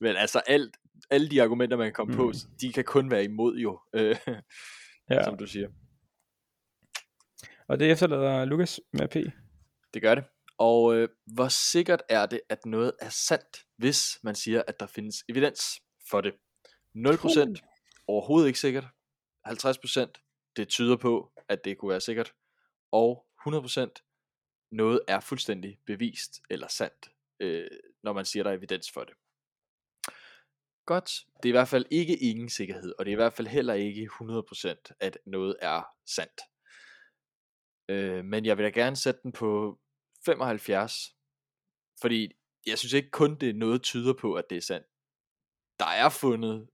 men altså alt, alle de argumenter, man kan komme mm. på, de kan kun være imod jo, øh, ja. som du siger. Og det efterlader Lukas med P. Det gør det. Og øh, hvor sikkert er det, at noget er sandt, hvis man siger, at der findes evidens for det? 0% overhovedet ikke sikkert. 50% det tyder på, at det kunne være sikkert. Og 100% noget er fuldstændig bevist eller sandt, øh, når man siger, der er evidens for det. Godt. Det er i hvert fald ikke ingen sikkerhed, og det er i hvert fald heller ikke 100% at noget er sandt. Øh, men jeg vil da gerne sætte den på 75, fordi jeg synes ikke kun det noget tyder på, at det er sandt. Der er fundet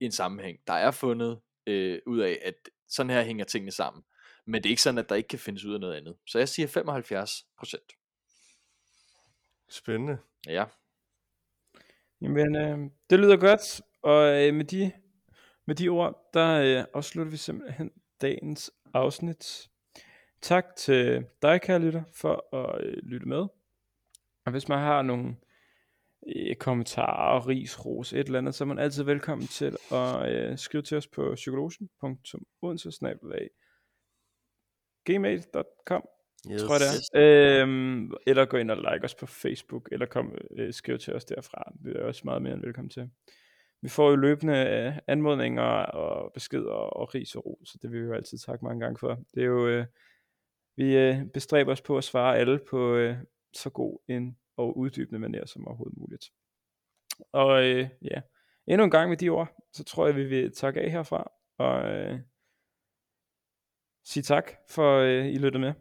en sammenhæng. Der er fundet øh, ud af, at sådan her hænger tingene sammen. Men det er ikke sådan, at der ikke kan findes ud af noget andet. Så jeg siger 75 procent. Spændende. Ja. Jamen, øh, det lyder godt. Og øh, med, de, med de ord, der øh, afslutter vi simpelthen dagens afsnit. Tak til dig, kære lytter, for at øh, lytte med. Og hvis man har nogle øh, kommentarer, ris, ros, et eller andet, så er man altid velkommen til at øh, skrive til os på psykologen.odense.gmail.com yes. tror jeg det er. Øhm, eller gå ind og like os på Facebook, eller kom, øh, skriv til os derfra. Det er også meget mere end velkommen til. Vi får jo løbende øh, anmodninger og beskeder og ris og ros, så det vil vi jo altid takke mange gange for. Det er jo... Øh, vi øh, bestræber os på at svare alle på øh, så god en og uddybende manier som overhovedet muligt. Og øh, ja, endnu en gang med de ord, så tror jeg, vi vil takke af herfra, og øh, sige tak for, øh, I lyttede med.